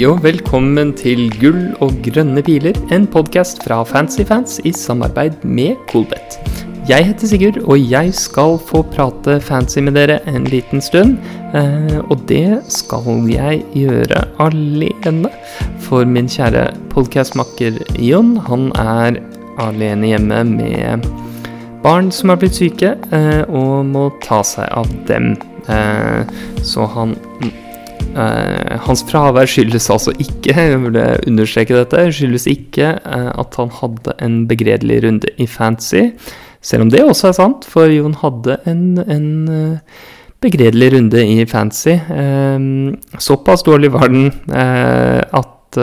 Og velkommen til Gull og grønne piler, en podkast fra Fancyfans i samarbeid med Colbet. Jeg heter Sigurd, og jeg skal få prate fancy med dere en liten stund. Eh, og det skal jeg gjøre alene. For min kjære podkastmakker Jon, han er alene hjemme med barn som har blitt syke, eh, og må ta seg av dem. Eh, så han hans fravær skyldes altså ikke jeg vil understreke dette, skyldes ikke uh, at han hadde en begredelig runde i fantasy, selv om det også er sant, for Jon hadde en, en uh, begredelig runde i fantasy. såpass dårlig var den at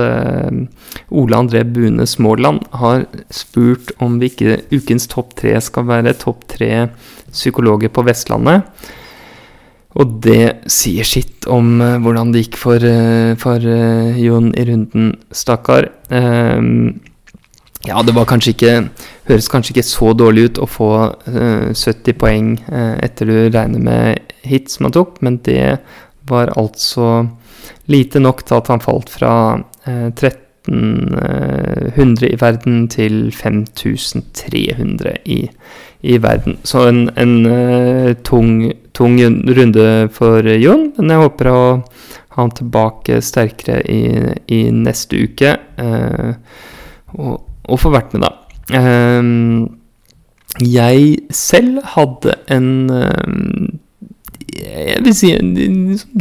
Ole André Bune Småland har spurt om vi ikke ukens topp tre skal være topp tre psykologer på Vestlandet. Og det sier sitt om uh, hvordan det gikk for, uh, for uh, Jon i runden, stakkar. Um, ja, det var kanskje ikke Høres kanskje ikke så dårlig ut å få 70 poeng etter du regner med hits man tok, men det var altså lite nok til at han falt fra 1300 i verden til 5300 i, i verden. Så en, en tung tung runde for Jon, men jeg håper å ha han tilbake sterkere i, i neste uke. Eh, og, og få vært med, da. Eh, jeg selv hadde en eh, Jeg vil si en,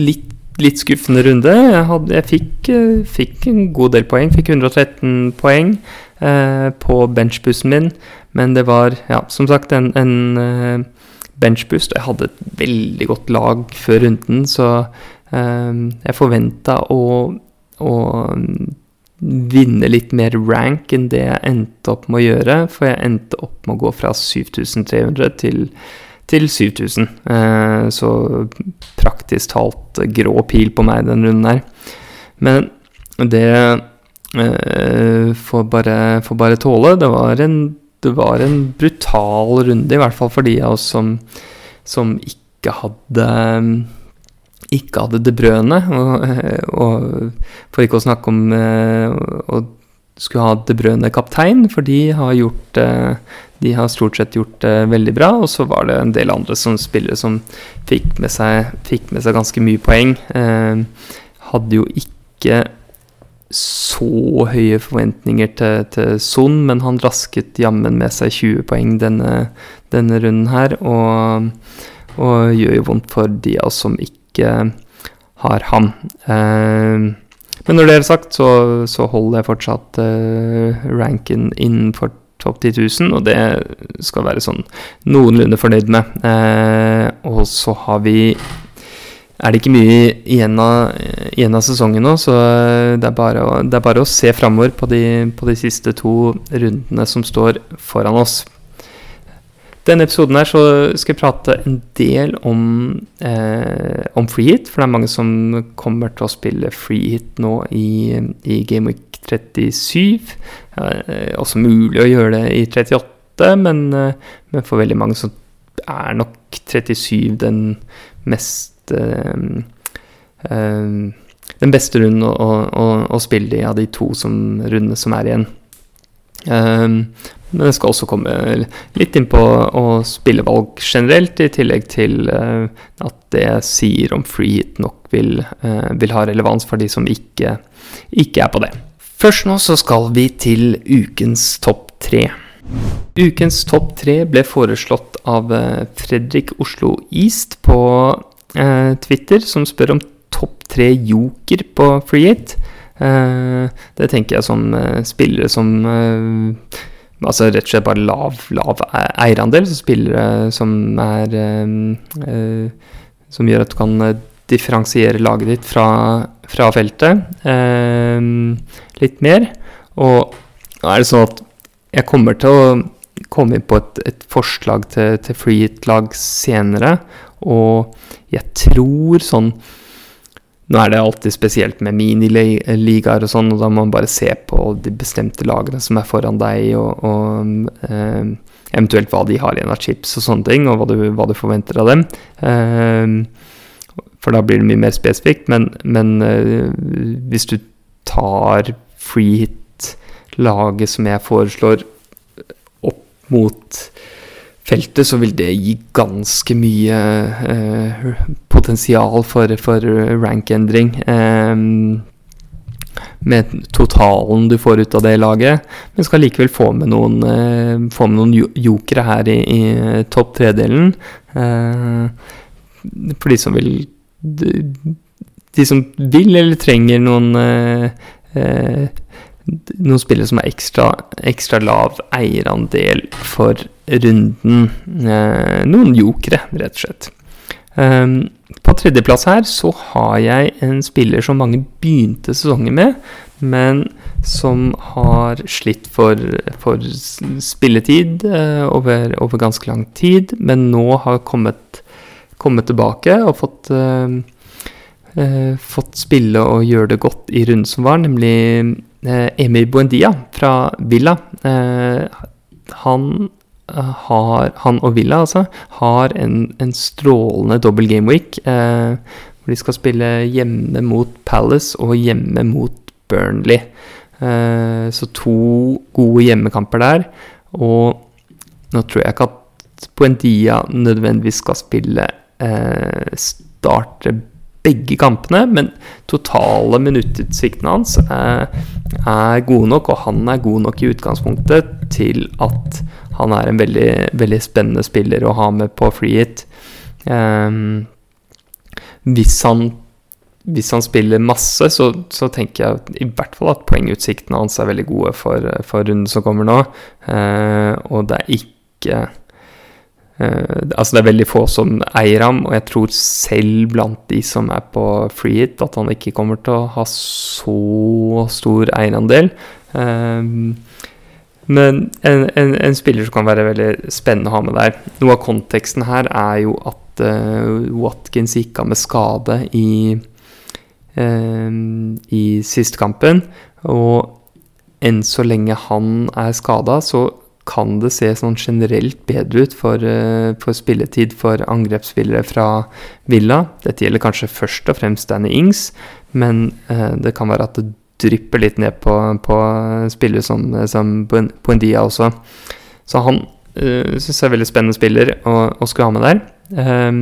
litt, litt skuffende runde. Jeg, hadde, jeg fikk, eh, fikk, en god del poeng. Fikk 113 poeng eh, på benchbussen min, men det var, ja, som sagt, en, en eh, benchboost. Og jeg hadde et veldig godt lag før runden, så um, jeg forventa å, å vinne litt mer rank enn det jeg endte opp med å gjøre. For jeg endte opp med å gå fra 7300 til, til 7000. Uh, så praktisk talt grå pil på meg den runden her. Men det uh, får, bare, får bare tåle. Det var en det var en brutal runde, i hvert fall for de av oss som, som ikke hadde ikke hadde det brødene. Og, og, for ikke å snakke om eh, å skulle ha det brødene kaptein, for de har gjort De har stort sett gjort det veldig bra. Og så var det en del andre som spillere som fikk med seg, fikk med seg ganske mye poeng. Eh, hadde jo ikke så høye forventninger til, til Son, men han rasket jammen med seg 20 poeng denne, denne runden her. Og, og, gjør jo vondt for de av oss som ikke har ham. Eh, men når det er sagt, så, så holder jeg fortsatt eh, ranken innenfor topp 10 000, og det skal være sånn noenlunde fornøyd med. Eh, og så har vi er det ikke mye igjen av, igjen av sesongen nå, så det er bare å, det er bare å se framover på, på, de siste to rundene som står foran oss. Denne episoden her så skal jeg prate en del om, eh, om freehit, for det er mange som kommer til å spille freehit nå i, i Game Week 37. Eh, også mulig å gjøre det i 38, men, eh, men for veldig mange så er nok 37 den mest uh, den beste runden å, å, å, spille i av de to som, rundene som er igjen. Um, men jeg skal også komme litt inn på å spille valg generelt, i tillegg til uh, at det jeg sier om free hit nok vil, uh, vil, ha relevans for de som ikke, ikke, er på det. Først nå så skal vi til ukens topp tre. Ukens topp tre ble foreslått av Fredrik Oslo East på eh, Twitter som spør om topp tre joker på freehit. Eh, det tenker jeg som eh, spillere som eh, Altså rett og slett bare lav, lav e-, eierandel. Så spillere som er eh, eh, Som gjør at du kan differensiere laget ditt fra, fra feltet litt mer. Og nå er det sånn at jeg kommer til å komme inn på et, et forslag til, til freehit-lag senere, og jeg tror sånn Nå er det alltid spesielt med miniligaer og sånn, og da må man bare se på de bestemte lagene som er foran deg, og, og eh, eventuelt hva de har igjen av chips og sånne ting, og hva du, hva du forventer av dem. Eh, for da blir det mye mer spesifikt. Men, men hvis du tar free hit-laget som jeg foreslår, opp mot feltet, så vil det gi ganske mye eh, potensial for, for rank-endring. Eh, med totalen du får ut av det laget, men skal likevel få med noen, eh, få med noen jokere her i, i topp tre-delen. Eh, for de som vil de, de, som vil eller trenger noen eh, eh, noen spillere som er ekstra, ekstra lav eierandel for runden. Eh, noen jokere, rett og slett. Um, på tredjeplass her så har jeg en spiller som mange begynte sesongen med, men som har slitt for, for spilletid uh, over, over, ganske lang tid, men nå har kommet, kommet tilbake og fått uh, uh, fått spille og gjøre det godt i runden som var, nemlig Emil Buendia fra Villa. Han har, han og Villa altså, har en, en strålende double game week. Eh, hvor de skal spille hjemme mot Palace og hjemme mot Burnley. Eh, så to gode hjemmekamper der. Og nå tror jeg ikke at Buendia nødvendigvis skal spille eh, starte begge kampene, men totale minuttutsiktene hans er, er, gode nok, og han er god nok i utgangspunktet til at han er en veldig, veldig spennende spiller å ha med på freehit. Um, hvis han hvis han spiller masse, så, så, tenker jeg i hvert fall at poengutsiktene hans er veldig gode for, for runden som kommer nå. Uh, og det er ikke altså Det er veldig få som eier ham, og jeg tror selv blant de som er på free hit, at han ikke kommer til å ha så stor eierandel. Uh, men en, en, en, spiller som kan være veldig spennende å ha med der. Noe av konteksten her er jo at uh, Watkins gikk av med skade i, i siste kampen. Og enn så lenge han er skada, så kan det se sånn generelt bedre ut for, uh, for, spilletid for angrepsspillere fra Villa. Dette gjelder kanskje først og fremst Danny Ings, men uh, det kan være at det drypper litt ned på, på spillere som, som Buendia også. Så han uh, syns jeg er veldig spennende spiller å, å skulle ha med der. Um,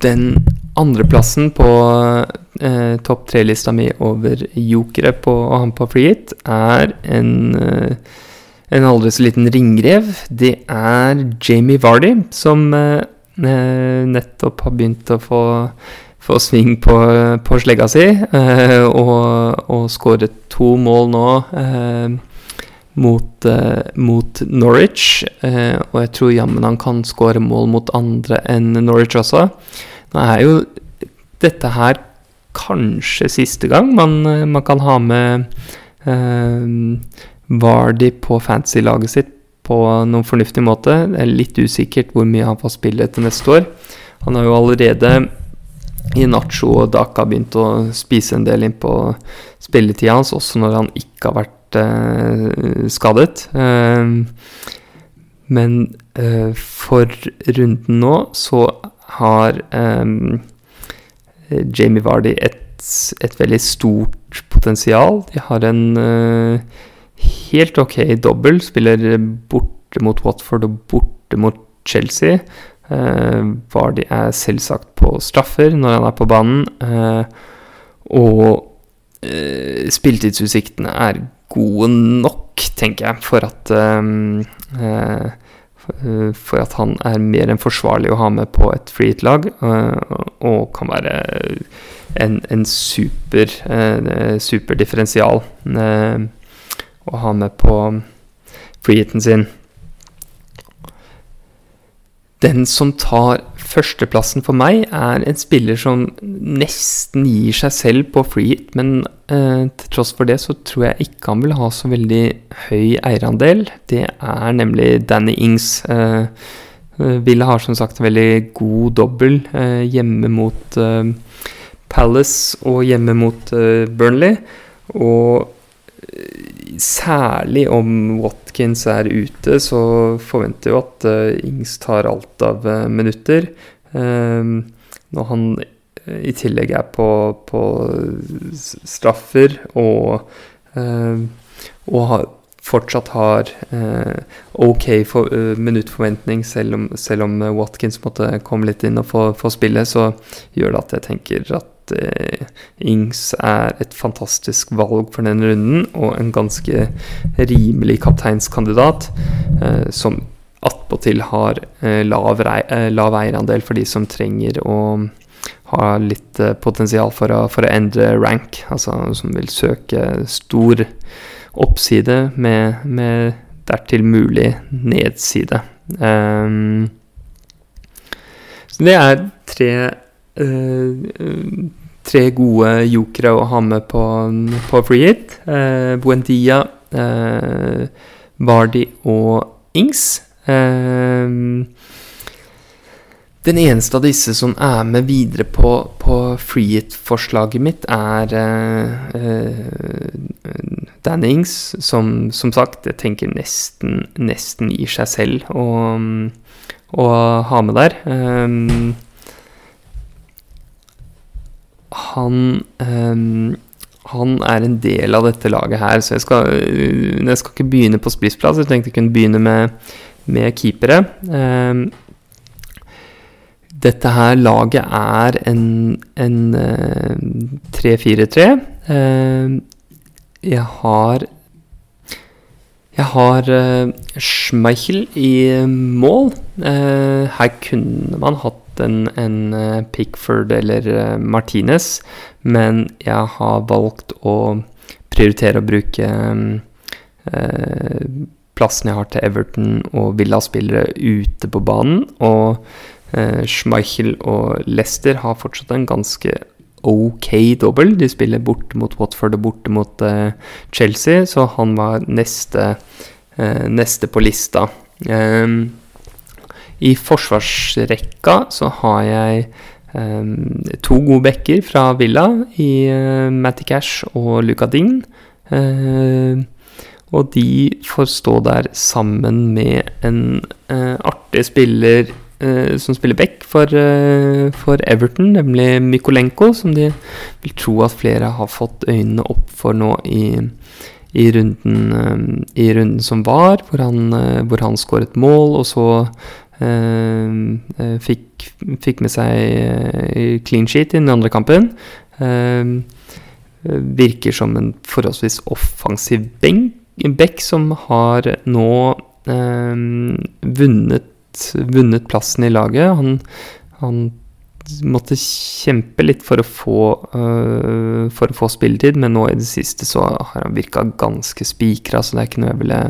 den andreplassen på eh, topp tre-lista mi over jokere på å ha på freehit er en eh, en aldri så liten ringrev, det er Jamie Vardy, som eh, eh, nettopp har begynt å få, få sving på, på, slegga si, eh, og, og skåret to mål nå eh, mot, eh, mot, Norwich. Eh, og jeg tror jammen han kan skåre mål mot andre enn Norwich også. Nå er jo dette her kanskje siste gang man, man kan ha med Vardy på fantasy-laget sitt på noen fornuftig måte. Det er litt usikkert hvor mye han får spille til neste år. Han har jo allerede i Nacho og Daka begynt å spise en del inn på spilletida hans, også når han ikke har vært eh, skadet. Eh, men eh, for runden nå så har eh, Jamie Vardy et, et, veldig stort potensial. De har en eh, helt ok dobbel. Spiller borte mot Watford og borte mot Chelsea. Uh, Vardy er selvsagt på straffer når han er på banen. Uh, og uh, spilletidsutsiktene er gode nok, tenker jeg, for at uh, for at han er mer enn forsvarlig å ha med på et freehit-lag, og kan være en, en super, super differensial. Å ha med på freehiten sin. Den som tar førsteplassen for meg, er en spiller som nesten gir seg selv på freehit, men eh, til tross for det så tror jeg ikke han vil ha så veldig høy eierandel. Det er nemlig Danny Ings. Eh, eh Ville har som sagt en veldig god dobbel eh, hjemme mot eh, Palace og hjemme mot eh, Burnley. Og særlig om Watkins er ute, så forventer jo at uh, Ings tar alt av uh, minutter. Um, når han i tillegg er på, på straffer og, og har, fortsatt har ok for, minuttforventning, selv om, selv om, Watkins måtte komme litt inn og få, få spille, så gjør det at jeg tenker at uh, Ings er et fantastisk valg for den runden, og en ganske rimelig kapteinskandidat, eh, som attpåtil har eh, lav, lav, eierandel for de som trenger å ha litt potensial for å, for å, endre rank, altså som vil søke stor oppside med, med dertil mulig nedside. Um, så det er tre uh, tre gode jokere å ha med på, på free hit. Eh, Buendia, eh, Vardy og Ings. Eh, den eneste av disse som er med videre på, på free hit-forslaget mitt, er eh, eh, Dan Ings, som som sagt jeg tenker nesten, nesten i seg selv å, å ha med der. Um, han um, han er en del av dette laget her, så jeg skal, jeg skal ikke begynne på spissplass. Jeg tenkte jeg kunne begynne med, med keepere. Um, dette her laget er en, en uh, 3-4-3. Uh, jeg har Jeg har uh, Schmeichel i mål. Uh, her kunne man hatt en, en eh, Pickford eller eh, Martinez, men jeg har valgt å prioritere å bruke eh, plassen jeg har til Everton og Villa-spillere ute på banen. Og eh, Schmeichel og Leicester har fortsatt en ganske ok dobbel. De spiller borte mot Watford og borte mot eh, Chelsea, så han var neste, eh, neste på lista. Um, i forsvarsrekka så har jeg um, to gode backer fra Villa i uh, Matty Cash og Luca Ding. Uh, og de får stå der sammen med en uh, artig spiller uh, som spiller back for, uh, for, Everton, nemlig Mykolenko, som de vil tro at flere har fått øynene opp for nå i, i, runden, um, i runden, som var, hvor han, hvor han skåret mål, og så fikk, fikk, med seg eh, clean sheet i den andre kampen. virker som en forholdsvis offensiv back som har nå vunnet, vunnet plassen i laget. Han, han måtte kjempe litt for å få, for å få spilletid, men nå i det siste så har han virka ganske spikra, så det er ikke noe jeg ville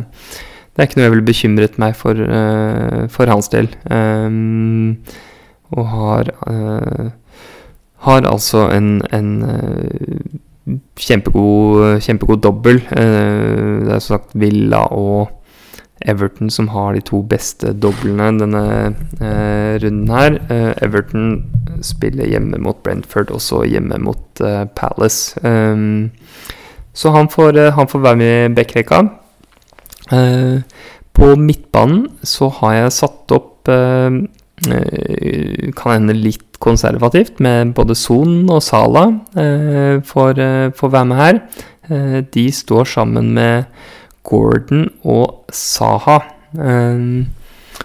det er ikke noe jeg ville bekymret meg for, uh, for hans del. Um, og har uh, Har altså en, en uh, kjempegod, kjempegod dobbel. det er som sagt Villa og Everton som har de to beste doblene denne runden her. Everton spiller hjemme mot Brentford, og så hjemme mot Palace. Um, så han får, han får være med i backrekka. Eh, på midtbanen så har jeg satt opp eh, eh, Kan hende litt konservativt, med både Son og Sala for, for å være med her. de står sammen med Gordon og Saha.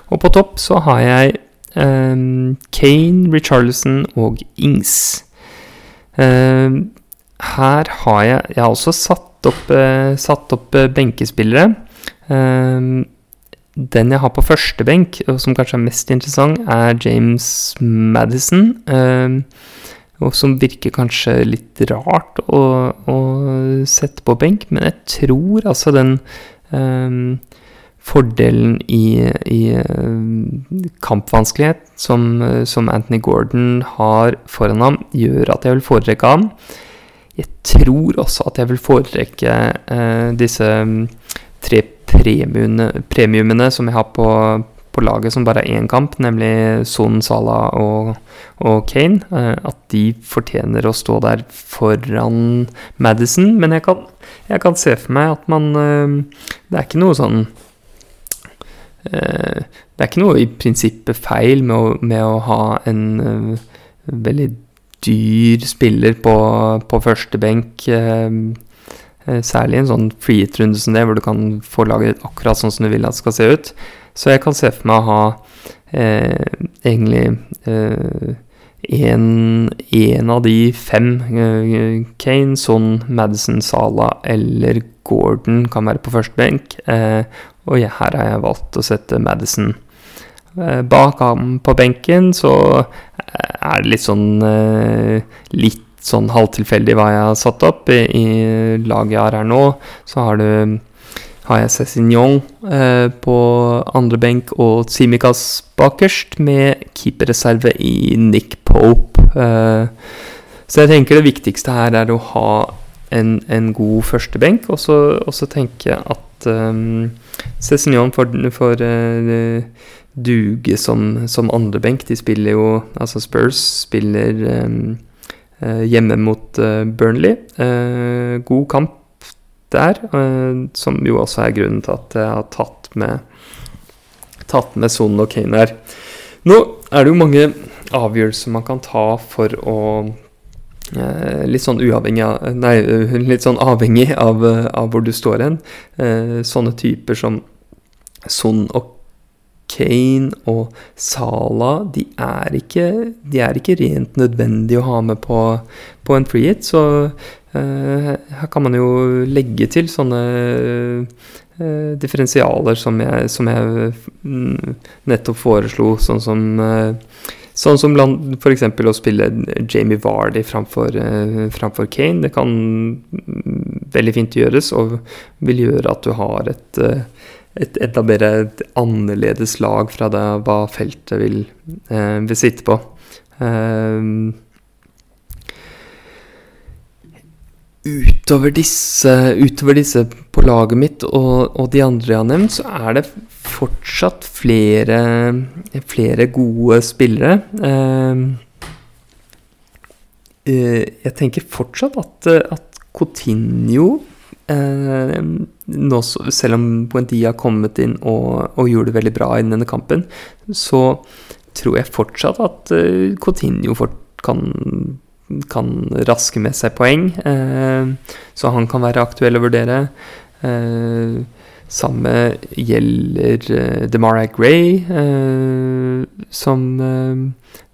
og på topp så har jeg Kane, Richarlison og Ings. her har jeg Jeg har også satt opp, satt opp benkespillere. Um, den jeg har på første benk, og som kanskje er mest interessant, er James Madison. Um, og som virker kanskje litt rart å, å, sette på benk, men jeg tror altså den um, fordelen i, i kampvanskelighet som, som, Anthony Gordon har foran ham, gjør at jeg vil foretrekke ham. Jeg tror også at jeg vil foretrekke uh, disse tre premiumene, premiumene som jeg har på, på, laget, som bare er én kamp, nemlig Son, Salah og, og Kane, eh, at de fortjener å stå der foran Madison. Men jeg kan, jeg kan se for meg at man eh, Det er ikke noe sånn eh, Det er ikke noe i prinsippet feil med å, med å ha en veldig dyr spiller på, på første benk. Særlig en sånn free-hit-runde som det, hvor du kan få laget akkurat sånn som du vil at det skal se ut. Så jeg kan se for meg å ha eh, egentlig en, eh, av de fem, eh, Kane, Son, Madison, Sala eller Gordon, kan være på første benk. Uh, og ja, her har jeg valgt å sette Madison. Uh, bak ham på benken så er det litt sånn Litt sånn halvtilfeldig hva jeg har satt opp. I, i laget jeg har her nå, så har du har jeg Cézignon eh, på andre benk og Simikas bakerst, med keeperreserve i Nick Pope. Eh, så jeg tenker det viktigste her er å ha en, en god førstebenk, og så tenker jeg at um, Cézignon får, får uh, duge som, som andrebenk. De spiller jo Altså Spurs spiller um, hjemme mot uh, Burnley. god kamp der, eh, som jo også er grunnen til at jeg har tatt med, tatt med Son og Kane her. Nå er det jo mange avgjørelser man kan ta for å eh, Litt sånn av Nei, litt sånn avhengig av, av hvor du står hen. Eh, sånne typer som Son og Kane og Sala de er ikke, de er ikke rent nødvendig å ha med på, på en free hit. Så uh, her kan man jo legge til sånne uh, differensialer som jeg, som jeg mm, nettopp foreslo, sånn som uh, Sånn som f.eks. å spille Jamie Vardy framfor, framfor, Kane. Det kan mm, veldig fint gjøres, og vil gjøre at du har et et, etablere et annerledes lag fra det hva feltet vil, eh, vil sitte på. Um, utover, disse, utover disse på laget mitt og, og, de andre jeg har nevnt, så er det fortsatt flere, flere gode spillere. Um, jeg tenker fortsatt at, at Coutinho Eh, nå, selv om Buendia har kommet inn og, og, gjorde det veldig bra i denne kampen, så tror jeg fortsatt at eh, Coutinho fort kan, kan, raske med seg poeng. Eh, så han kan være aktuell å vurdere. Uh, samme gjelder uh, Demarai Gray, som,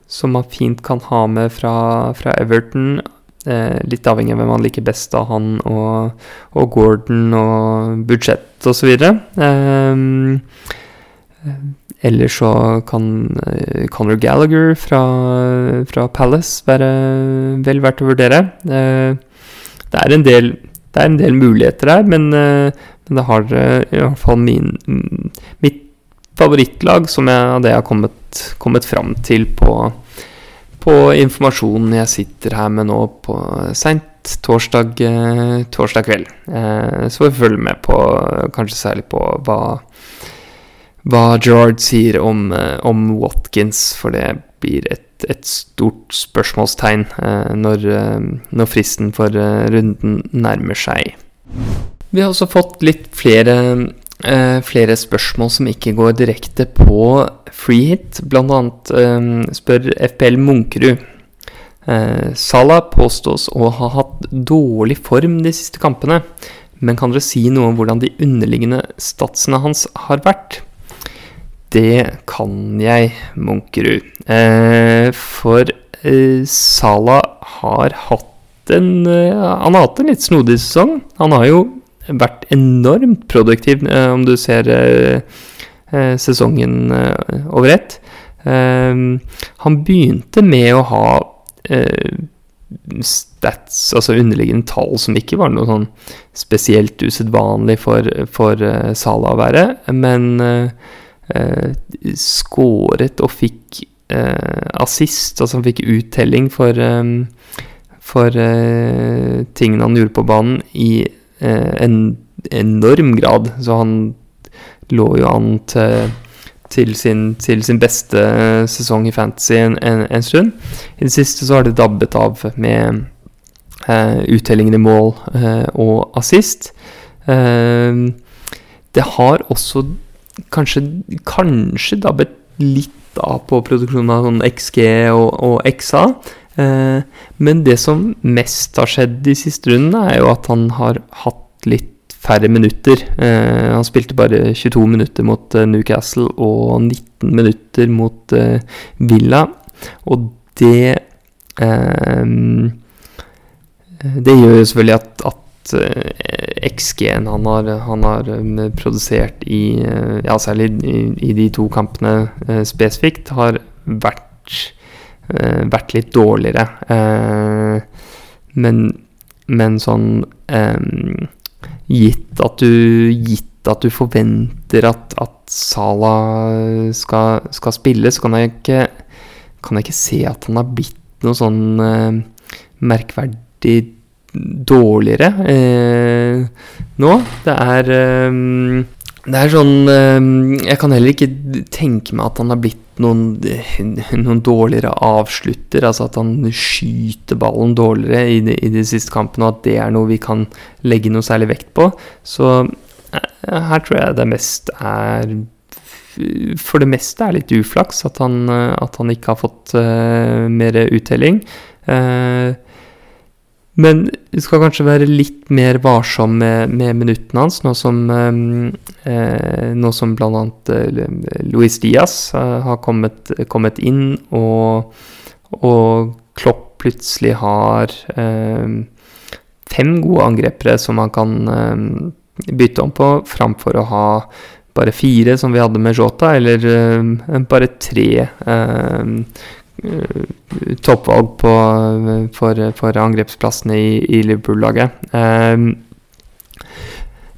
som man fint kan ha med fra, fra Everton. Eh, litt avhengig av hvem han liker best av han og, og Gordon og budsjett osv. Eh, eller så kan eh, Conor Gallagher fra, fra, Palace være vel verdt å vurdere. Eh, det, er del, det, er en del, muligheter her, men, eh, men det har eh, i hvert fall min, mitt favorittlag som jeg, det jeg har kommet, kommet fram til på på informasjonen jeg sitter her med nå på seint torsdag, eh, torsdag kveld. Eh, så vi følge med på, kanskje særlig på hva, hva Gerard sier om, eh, om, Watkins, for det blir et, et stort spørsmålstegn når, når, fristen for runden nærmer seg. Vi har også fått litt flere eh, flere spørsmål som ikke går direkte på freehit. Blant annet eh, spør FPL Munkerud. Eh, Salah påstås å ha hatt dårlig form de siste kampene. Men kan dere si noe om hvordan de underliggende statsene hans har vært? Det kan jeg, Munkerud. For Salah har hatt en Han har hatt en litt snodig sesong. Han har jo vært enormt produktiv, eh, om du ser eh, eh, sesongen over ett. han begynte med å ha stats, altså underliggende tall, som ikke var noe sånn spesielt usedvanlig for, for Sala å være, men skåret og fikk assist, altså han fikk uttelling for, for tingene han gjorde på banen i en enorm grad. Så han lå jo an til, til, sin, til sin, beste sesong i Fantasy en, en, en, stund. I det siste så har det dabbet av med eh, uttellingen i mål eh, og assist. Eh, det har også kanskje, kanskje dabbet litt av på produksjonen av sånn XG og, og XA. Eh, men det som mest har skjedd de siste rundene, er jo at han har hatt litt færre minutter. Eh, han spilte bare 22 minutter mot eh, Newcastle og 19 minutter mot Villa. Og det Det gjør jo selvfølgelig at, at XG-en han har, han har produsert i Ja, særlig i, i de to kampene spesifikt, har vært vært litt dårligere. Uh, men, men, sånn um, gitt, at du, gitt at du forventer at, at Sala skal, skal, spille, så kan jeg, ikke, kan jeg ikke se at han har blitt noe sånn uh, merkverdig dårligere nå. Det er um, det er sånn Jeg kan heller ikke tenke meg at han har blitt noen, noen, dårligere avslutter. Altså at han skyter ballen dårligere i de, i de, siste kampene, og at det er noe vi kan legge noe særlig vekt på. Så eh, her tror jeg det mest er For det meste er litt uflaks at han, at han ikke har fått uh, mer uttelling. Uh, men vi skal kanskje være litt mer varsom med, med minuttene hans, nå som, eh, nå som bl.a. Eh, Luis Diaz eh, har kommet, kommet, inn, og, og Klopp plutselig har eh, fem gode angrepere som han kan eh, bytte om på, framfor å ha bare fire, som vi hadde med Jota, eller eh, bare tre. Eh, toppvalg på, for, for angrepsplassene i, i Liverpool-laget. Um,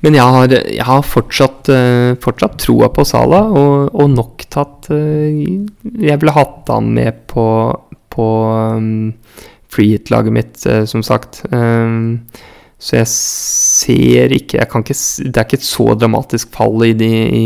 men jeg har, jeg har fortsatt, uh, fortsatt, troa på Sala, og, og nok tatt jeg ville hatt han med på, på um, freehit-laget mitt, som sagt. Um, så jeg ser ikke, jeg ikke Det er ikke et så dramatisk fall i de i,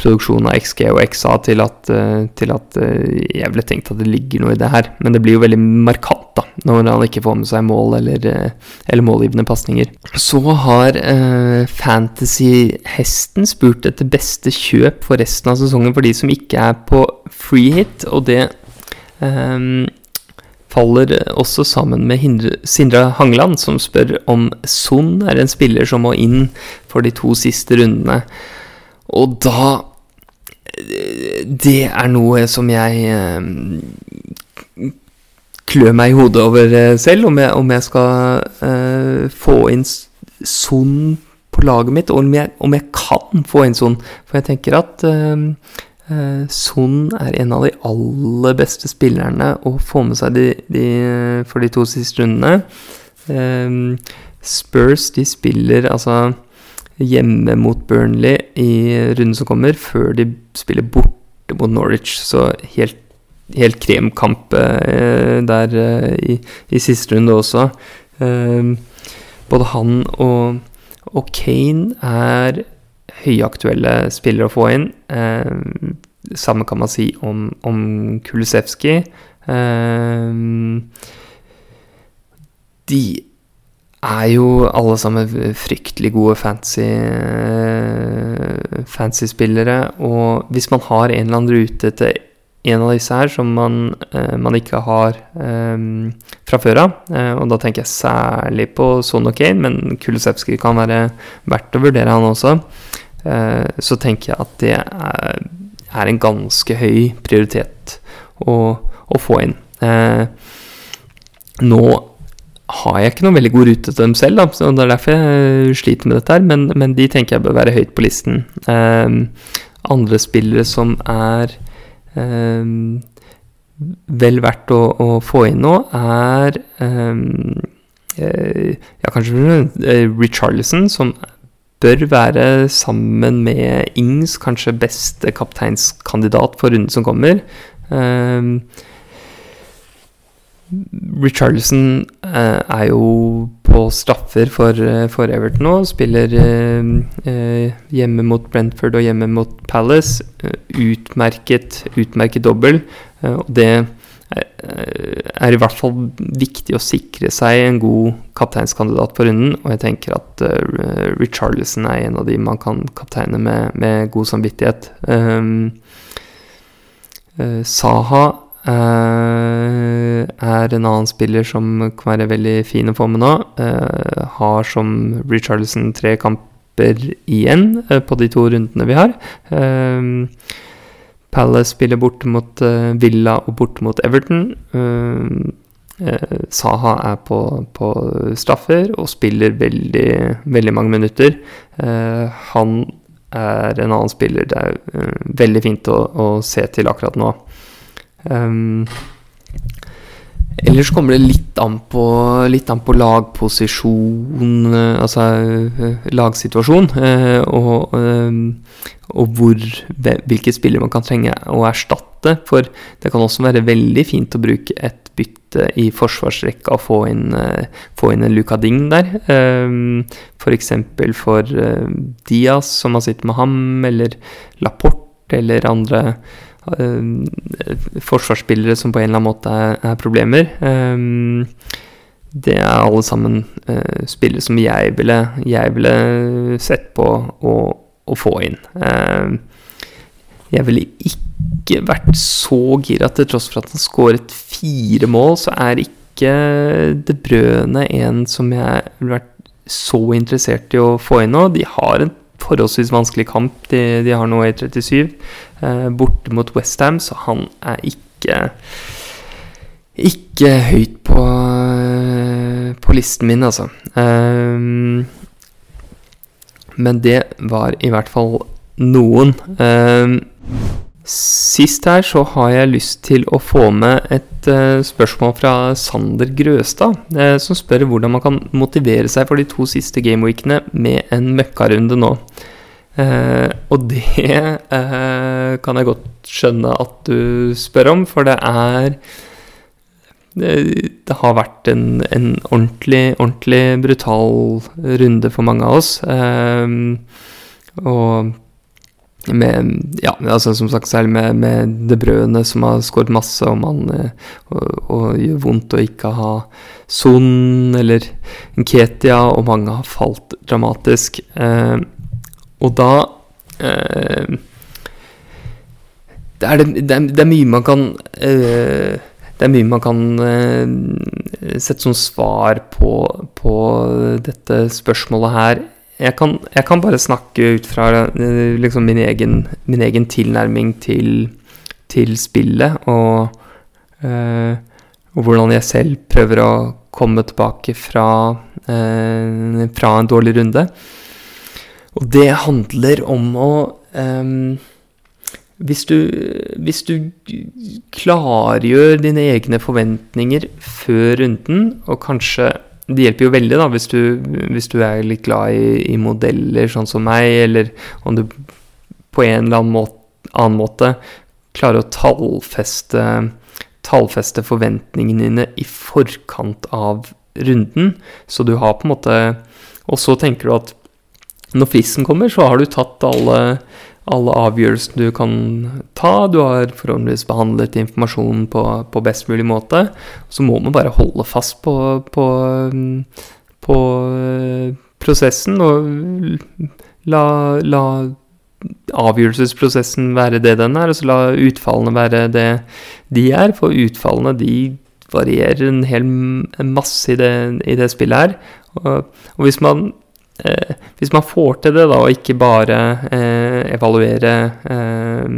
produksjon av XG og XA til at, eh, til at, eh, jeg ville tenkt at det ligger noe i det her. Men det blir jo veldig markant da, når han ikke får med seg mål eller, eh, eller målgivende pasninger. Så har uh, Fantasy-hesten spurt etter beste kjøp for resten av sesongen for de som ikke er på free hit, og det um, faller også sammen med Hindre, Sindre Hangeland, som spør om Son er en spiller som må inn for de to siste rundene. Og da det er noe som jeg eh, klør meg i hodet over eh, selv, om jeg, om jeg skal uh, få inn Son på laget mitt, og om jeg, om jeg, kan få inn Son. For jeg tenker at Son er en av de aller beste spillerne å få med seg de, de, for de to siste rundene. Spurs de spiller altså hjemme mot Burnley i runden som kommer, før de spiller borte mot Norwich. Så helt, helt kremkamp eh, der eh, i, i, siste runde også. Eh, både han og, og, Kane er høyaktuelle spillere å få inn. Eh, samme kan man si om, om Kulisevskij. Eh, de er jo alle sammen fryktelig gode fancy fancy spillere. Og hvis man har en eller annen rute til en av disse her som man, uh, man ikke har um, fra før av, uh, og da tenker jeg særlig på Son og Kane, men Kulisevskij kan være verdt å vurdere, han også, uh, så tenker jeg at det er, er en ganske høy prioritet å, å få inn. nå har jeg ikke noen veldig god rute til dem selv, da, så det er derfor jeg sliter med dette her, men, men de tenker jeg bør være høyt på listen. Um, andre spillere som er um, vel verdt å, å, få inn nå, er um, uh, ja, kanskje uh, Richarlison, som bør være sammen med Ings kanskje beste kapteinskandidat for runden som kommer. Um, Richarlison eh, er jo på straffer for, eh, for Everton nå. Spiller eh, eh, hjemme mot Brentford og hjemme mot Palace. Eh, utmerket, utmerket dobbel. Og det er i hvert fall viktig å sikre seg en god kapteinskandidat på runden. Og jeg tenker at Richarlison er en av de man kan kapteine med, med god samvittighet. Um, uh, Saha eh, er en annen spiller som kan være veldig fin å få med nå. Uh, har som Richarlison tre kamper igjen uh, på de to rundene vi har. Palace spiller borte mot Villa og borte mot Everton. Saha er på, på, straffer og spiller veldig, veldig mange minutter. han er en annen spiller det er uh, veldig fint å, å, se til akkurat nå. Um, ellers kommer det litt an på, litt an på lagposisjon, uh, altså uh, lagsituasjon, og, og hvor, hvilke spillere man kan trenge å erstatte. For det kan også være veldig fint å bruke et bytte i forsvarsrekka og få inn, få inn en Luca Ding der. F.eks. for, for Diaz, som har sittet med ham, eller Laporte eller andre forsvarsspillere som på en eller annen måte er, er problemer. Um, det er alle sammen uh, spillere som jeg ville, jeg ville sett på å, å få inn. Jeg ville ikke vært så gira til tross for at han skåret fire mål, så er ikke De Brøne en som jeg ville vært så interessert i å få inn nå. De har en forholdsvis vanskelig kamp. De, de har nå i 37 eh, borte mot Westham, så han er ikke ikke høyt på, på listen min, altså. Um, men det var i hvert fall noen. Um, Sist her så har jeg lyst til å få med et uh, spørsmål fra Sander Grøstad, uh, som spør hvordan man kan motivere seg for de to siste gameweekene med en møkkarunde nå. Uh, og det kan jeg godt skjønne at du spør om, for det er Det har vært en, en ordentlig, ordentlig brutal runde for mange av oss. og med, ja, altså som sagt, særlig med, med De Brødene, som har skåret masse, og, man, eh, og, og, gjør vondt å ikke ha Son eller Nketia, og mange har falt dramatisk. Eh, og da eh, det, er det, er, det, er, mye man kan eh, Det er mye man kan eh, sette som svar på, på dette spørsmålet her jeg kan, jeg kan, bare snakke ut fra eh, liksom min, egen, min egen tilnærming til, til spillet, og, øh, og, hvordan jeg selv prøver å komme tilbake fra, øh, fra en dårlig runde. Og det handler om å um, hvis, du, hvis du klargjør dine egne forventninger før runden, og kanskje det hjelper jo veldig da, hvis du, hvis du er litt glad i, i, modeller, sånn som meg, eller om du på en eller annen måte, annen måte klarer å tallfeste, tallfeste forventningene dine i forkant av runden. Så du har på en måte Og så tenker du at når fristen kommer, så har du tatt alle alle avgjørelsene du kan ta. Du har forhåpentligvis behandlet informasjonen på, på, best mulig måte. Så må man bare holde fast på, på, på eh, prosessen og la, la, avgjørelsesprosessen være det den er, og så la utfallene være det de er. For utfallene de varierer en hel masse i det, i det spillet her. Og, og hvis man Hvis man får til det, da, og ikke bare eh, evaluere eh,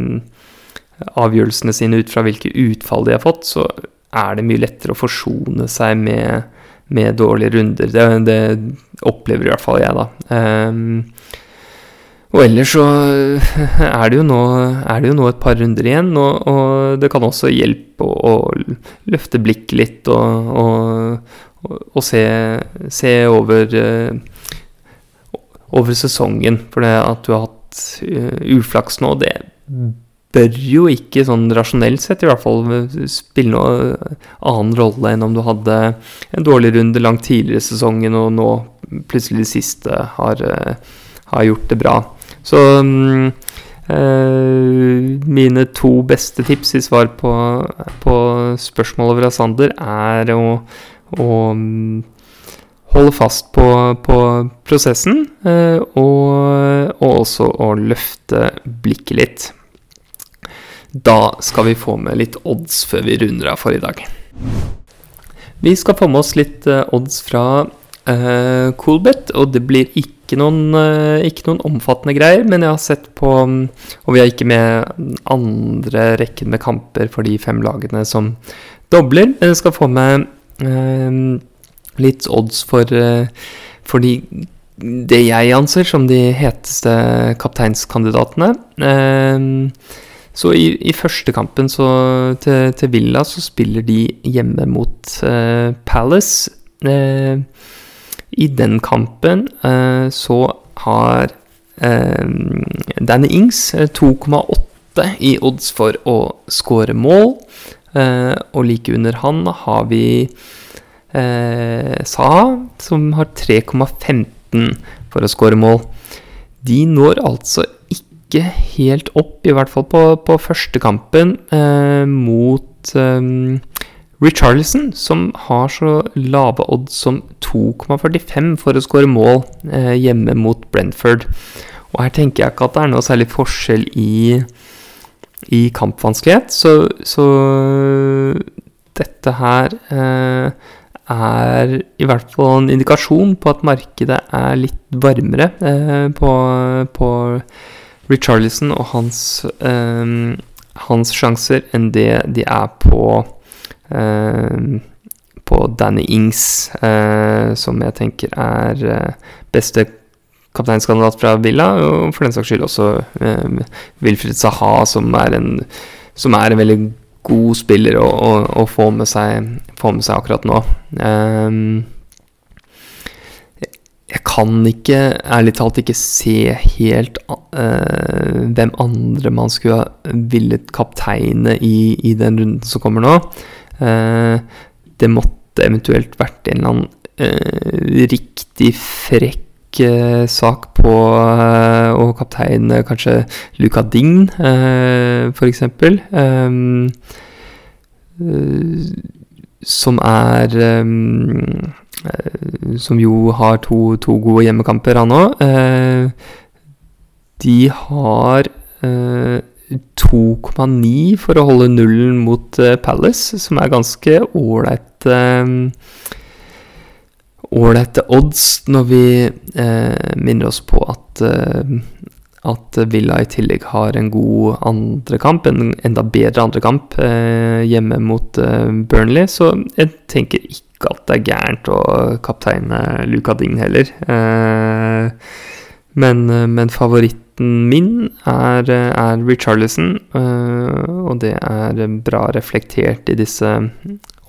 avgjørelsene sine ut fra hvilke utfall de har fått, så er det mye lettere å forsone seg med, med dårlige runder. Det, det, opplever i hvert fall jeg, da. Og ellers så er det, jo nå, det jo nå et par runder igjen, og, og det kan også hjelpe å, å løfte blikket litt og, og, og se, se, over over sesongen. For det at du har hatt uh, uflaks nå, det bør jo ikke, sånn rasjonelt sett i hvert fall, spille noen annen rolle enn om du hadde en dårlig runde langt tidligere i sesongen, og nå plutselig det siste har, uh, har gjort det bra. Så um, uh, mine to beste tips i svar på, på spørsmålet fra Sander er å, å um, holde fast på, på prosessen, eh, og, og, også å løfte blikket litt. da skal vi få med litt odds før vi runder av for i dag. Vi skal få med oss litt uh, odds fra uh, Coolbet, og det blir ikke noen, ikke noen, omfattende greier. Men jeg har sett på Og vi har ikke med andre rekken med kamper for de fem lagene som dobler. Men jeg skal få med litt odds for, for de, det jeg anser som de heteste kapteinskandidatene. Uh, så i, i første kampen så, til, til, Villa så spiller de hjemme mot uh, Palace. Uh, I den kampen uh, så har Danny Ings 2,8 i odds for å skåre mål. og like under han har vi Saha, som har 3,15 for å skåre mål. De når altså ikke helt opp, i hvert fall på, på første kampen, eh, mot eh, Richarlison, som har så lave odds som 2,45 for å skåre mål eh, hjemme mot Brentford. Og her tenker jeg ikke at det er noe særlig forskjell i, i kampvanskelighet, så, så, dette her eh, er i hvert fall en indikasjon på at markedet er litt varmere eh, på, på Richarlison og hans, eh, hans sjanser enn det de er på eh, på Danny Ings, uh, som jeg tenker er uh, beste kapteinskandidat fra Villa, og for den saks skyld også um, Wilfred Saha, som er en, som er en veldig god spiller å, å, å få, med seg, få, med seg, akkurat nå. Um, jeg kan ikke, ærlig talt, ikke se helt uh, hvem andre man skulle ha villet kapteine i, i, den runden som kommer nå. Uh, det måtte eventuelt vært en eller annen uh, riktig frekk sak på å kaptein kanskje Luca Dign, f.eks. Som er um, Eh, som jo har to, to gode hjemmekamper, han òg. Eh, de har 2,9 for å holde nullen mot Palace, som er ganske ålreite ålreite odds når vi eh, minner oss på at, eh, at Villa i tillegg har en god andre kamp, en enda bedre andre kamp eh, hjemme mot Burnley. Så jeg tenker ikke at det er gærent å kapteine Luca Ding heller. Eh, men, men, favoritten min er, er Richarlison, eh, og det er bra reflektert i disse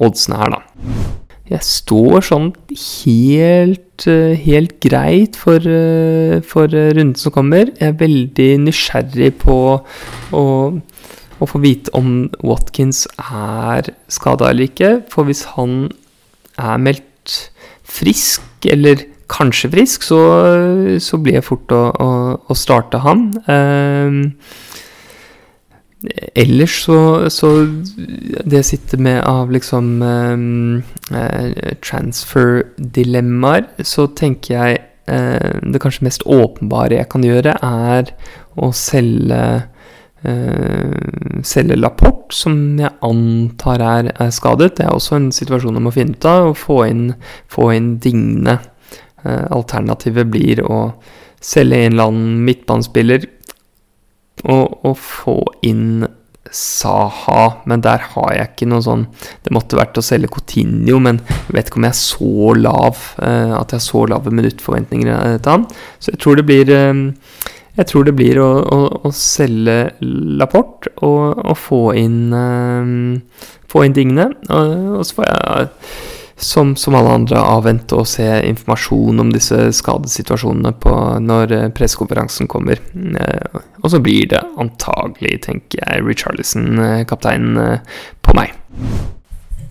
oddsene her, da. Jeg står sånn helt, helt greit for, for runden som kommer. Jeg er veldig nysgjerrig på å, å få vite om Watkins er skada eller ikke. For hvis han er meldt frisk, eller kanskje frisk, så, så blir det fort å, å, å starte han. Eh, ellers så, så, Det sitter med av liksom eh, transfer-dilemmaer, så tenker jeg eh, det kanskje mest åpenbare jeg kan gjøre, er å selge Uh, selge Lapport, som jeg antar er, er, skadet. Det er også en situasjon jeg må finne ut av. Å få inn, få inn Digne. Uh, alternativet blir å selge en eller annen midtbanespiller og, å få inn Saha, men der har jeg ikke noe sånn Det måtte vært å selge Coutinho, men jeg vet ikke om jeg er så lav uh, at jeg har så lave minuttforventninger til han. Så jeg tror det blir jeg tror det blir å, å, å selge Lapport og, og få inn uh, Få inn tingene Og, og, så får jeg, som, som alle andre, avvente og se informasjon om disse skadesituasjonene på, når pressekonferansen kommer. Uh, og så blir det antagelig, tenker jeg, Richarlison, uh, kapteinen, på meg.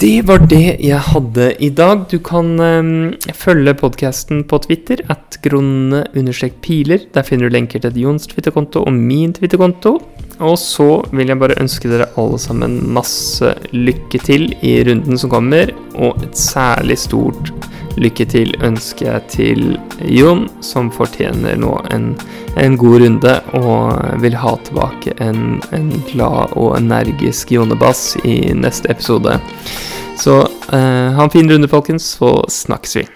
Det var det jeg hadde i dag. Du kan um, følge podkasten på Twitter at gronne-piler. Der finner du lenker til Jons Twitter-konto og min Twitter-konto. Og så vil jeg bare ønske dere alle sammen masse lykke til i runden som kommer. Og et særlig stort lykke til ønsker jeg til Jon, som fortjener nå en, en, god runde, og vil ha tilbake en, en glad og energisk Jonebass i neste episode. Så eh, ha en fin runde, folkens, så snakkes vi.